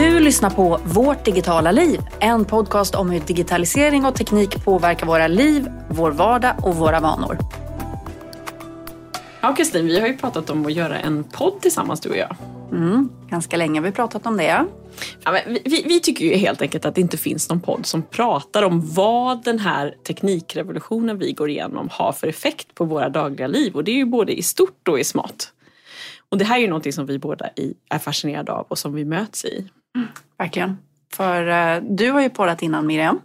Du lyssnar på Vårt digitala liv, en podcast om hur digitalisering och teknik påverkar våra liv, vår vardag och våra vanor. Ja, Kristin, vi har ju pratat om att göra en podd tillsammans, du och jag. Mm, ganska länge har vi pratat om det. Ja, men vi, vi tycker ju helt enkelt att det inte finns någon podd som pratar om vad den här teknikrevolutionen vi går igenom har för effekt på våra dagliga liv. Och det är ju både i stort och i smått. Och det här är ju någonting som vi båda är fascinerade av och som vi möts i. Verkligen. För uh, du har ju poddat innan Miriam.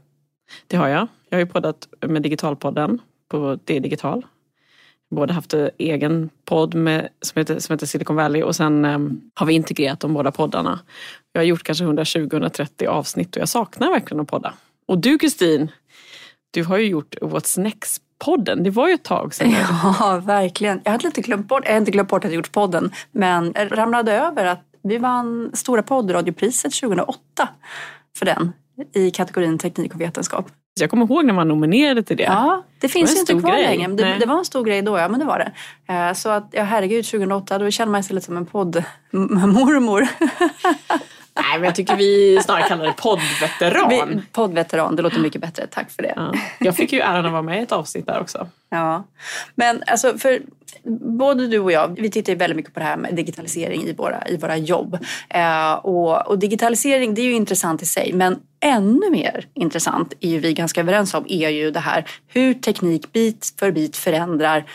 Det har jag. Jag har ju poddat med Digitalpodden på Det Digital. Både haft en egen podd med, som, heter, som heter Silicon Valley och sen um, har vi integrerat de båda poddarna. Jag har gjort kanske 120-130 avsnitt och jag saknar verkligen att podda. Och du Kristin, du har ju gjort What's Next podden. Det var ju ett tag sedan. Ja, verkligen. Jag hade lite glömt bort, jag hade inte glömt bort att jag gjort podden, men ramlade över att vi vann Stora poddradiopriset 2008 för den i kategorin teknik och vetenskap. Jag kommer ihåg när man nominerade till det. Ja, det finns det ju inte kvar längre. Det, det, var en stor grej då, ja men det var det. Eh, så att, ja herregud, 2008 då kände man sig lite som en poddmormor. Men jag tycker vi snarare kallar det poddveteran. poddveteran, det låter mycket bättre. Tack för det. Ja. Jag fick ju äran att vara med i ett avsnitt där också. Ja, men alltså för både du och jag, vi tittar ju väldigt mycket på det här med digitalisering i våra, i våra jobb. Eh, och, och, digitalisering, det är ju intressant i sig, men ännu mer intressant är ju vi ganska överens om, är ju det här hur teknik bit för bit förändrar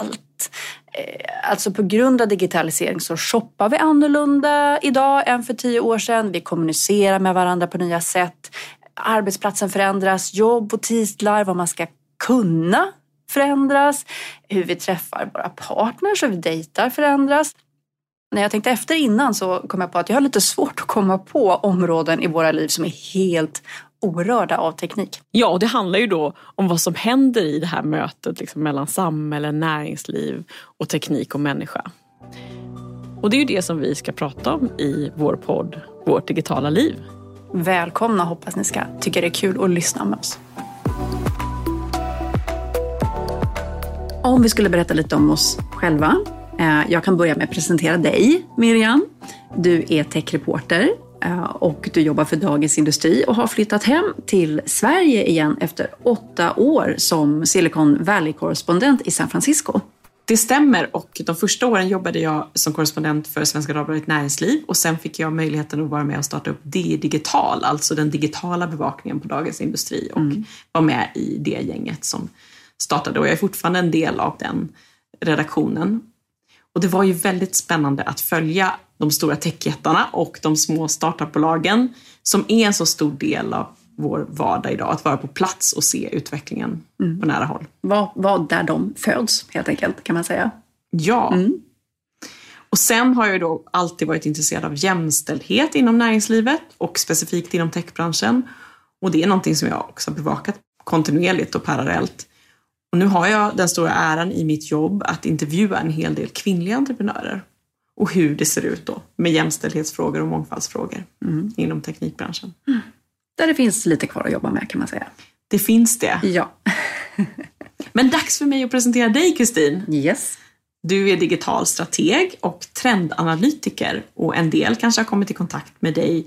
allt. Eh, alltså på grund av digitalisering så shoppar vi annorlunda idag än för tio år sedan. Vi kommunicerar med varandra på nya sätt. Arbetsplatsen förändras, jobb och titlar, vad man ska kunna förändras. Hur vi träffar våra partners och vi dejtar förändras. När jag tänkte efter innan så kom jag på att jag har lite svårt att komma på områden i våra liv som är helt orörda av teknik. Ja, och det handlar ju då om vad som händer i det här mötet liksom mellan samhälle, näringsliv och teknik och människa. Och det är ju det som vi ska prata om i vår podd Vårt digitala liv. Välkomna, hoppas ni ska tycka det är kul att lyssna med oss. Om vi skulle berätta lite om oss själva. Eh, jag kan börja med att presentera dig, Miriam. Du är techreporter och du jobbar för Dagens Industri och har flyttat hem till Sverige igen efter åtta år som Silicon Valley-korrespondent i San Francisco. Det stämmer och de första åren jobbade jag som korrespondent för Svenska Dagbladet Näringsliv och sen fick jag möjligheten att vara med och starta upp D Digital, alltså den digitala bevakningen på Dagens Industri och mm. var med i det gänget som startade och jag är fortfarande en del av den redaktionen. Och det var ju väldigt spännande att följa de stora techjättarna och de små startupbolagen som är en så stor del av vår vardag idag. Att vara på plats och se utvecklingen mm. på nära håll. Var, var där de föds helt enkelt kan man säga. Ja. Mm. Och sen har jag då alltid varit intresserad av jämställdhet inom näringslivet och specifikt inom techbranschen. Och det är någonting som jag också har bevakat kontinuerligt och parallellt. Och nu har jag den stora äran i mitt jobb att intervjua en hel del kvinnliga entreprenörer och hur det ser ut då med jämställdhetsfrågor och mångfaldsfrågor mm. inom teknikbranschen. Mm. Där det finns lite kvar att jobba med kan man säga. Det finns det. Ja. Men dags för mig att presentera dig Kristin. Yes. Du är digital strateg och trendanalytiker och en del kanske har kommit i kontakt med dig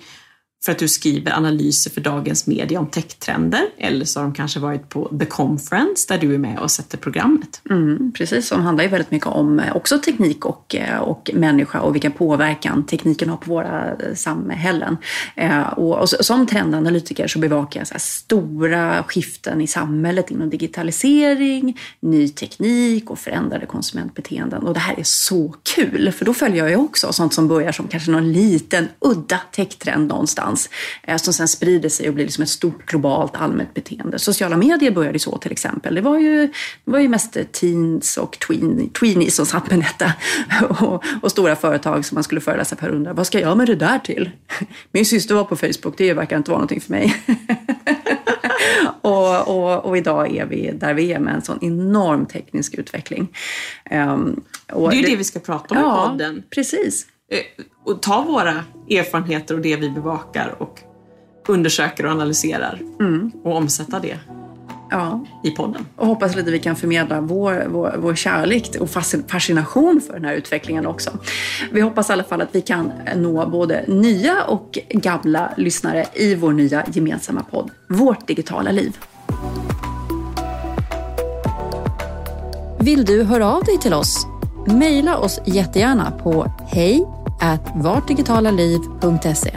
för att du skriver analyser för dagens media om techtrender eller så har de kanske varit på The Conference där du är med och sätter programmet. Mm, precis, som handlar ju väldigt mycket om eh, också teknik och, eh, och människa och vilken påverkan tekniken har på våra eh, samhällen. Eh, och, och som trendanalytiker så bevakar jag så stora skiften i samhället inom digitalisering, ny teknik och förändrade konsumentbeteenden. Och det här är så kul, för då följer jag ju också sånt som börjar som kanske någon liten udda techtrend någonstans någonstans eh, som sen sprider sig och blir liksom ett stort globalt allmänt beteende. Sociala medier började så till exempel. Det var ju, det var ju mest teens och tween, tweenies som satt med detta och, och, stora företag som man skulle föreläsa för undrar vad ska jag med det där till? Min syster var på Facebook, det verkar inte vara någonting för mig. och, och, och, idag är vi där vi är med en sån enorm teknisk utveckling. Um, det är ju det, det vi ska prata om ja, i podden. Precis. Eh, och ta våra erfarenheter och det vi bevakar och undersöker och analyserar mm. och omsätta det Ja. i podden. Och hoppas lite vi kan förmedla vår, vår, vår kärlek och fascination för den här utvecklingen också. Vi hoppas i alla fall att vi kan nå både nya och gamla lyssnare i vår nya gemensamma podd, Vårt digitala liv. Vill du höra av dig till oss? Maila oss jättegärna på hej at vartdigitalaliv.se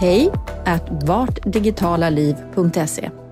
Hej at vartdigitalaliv.se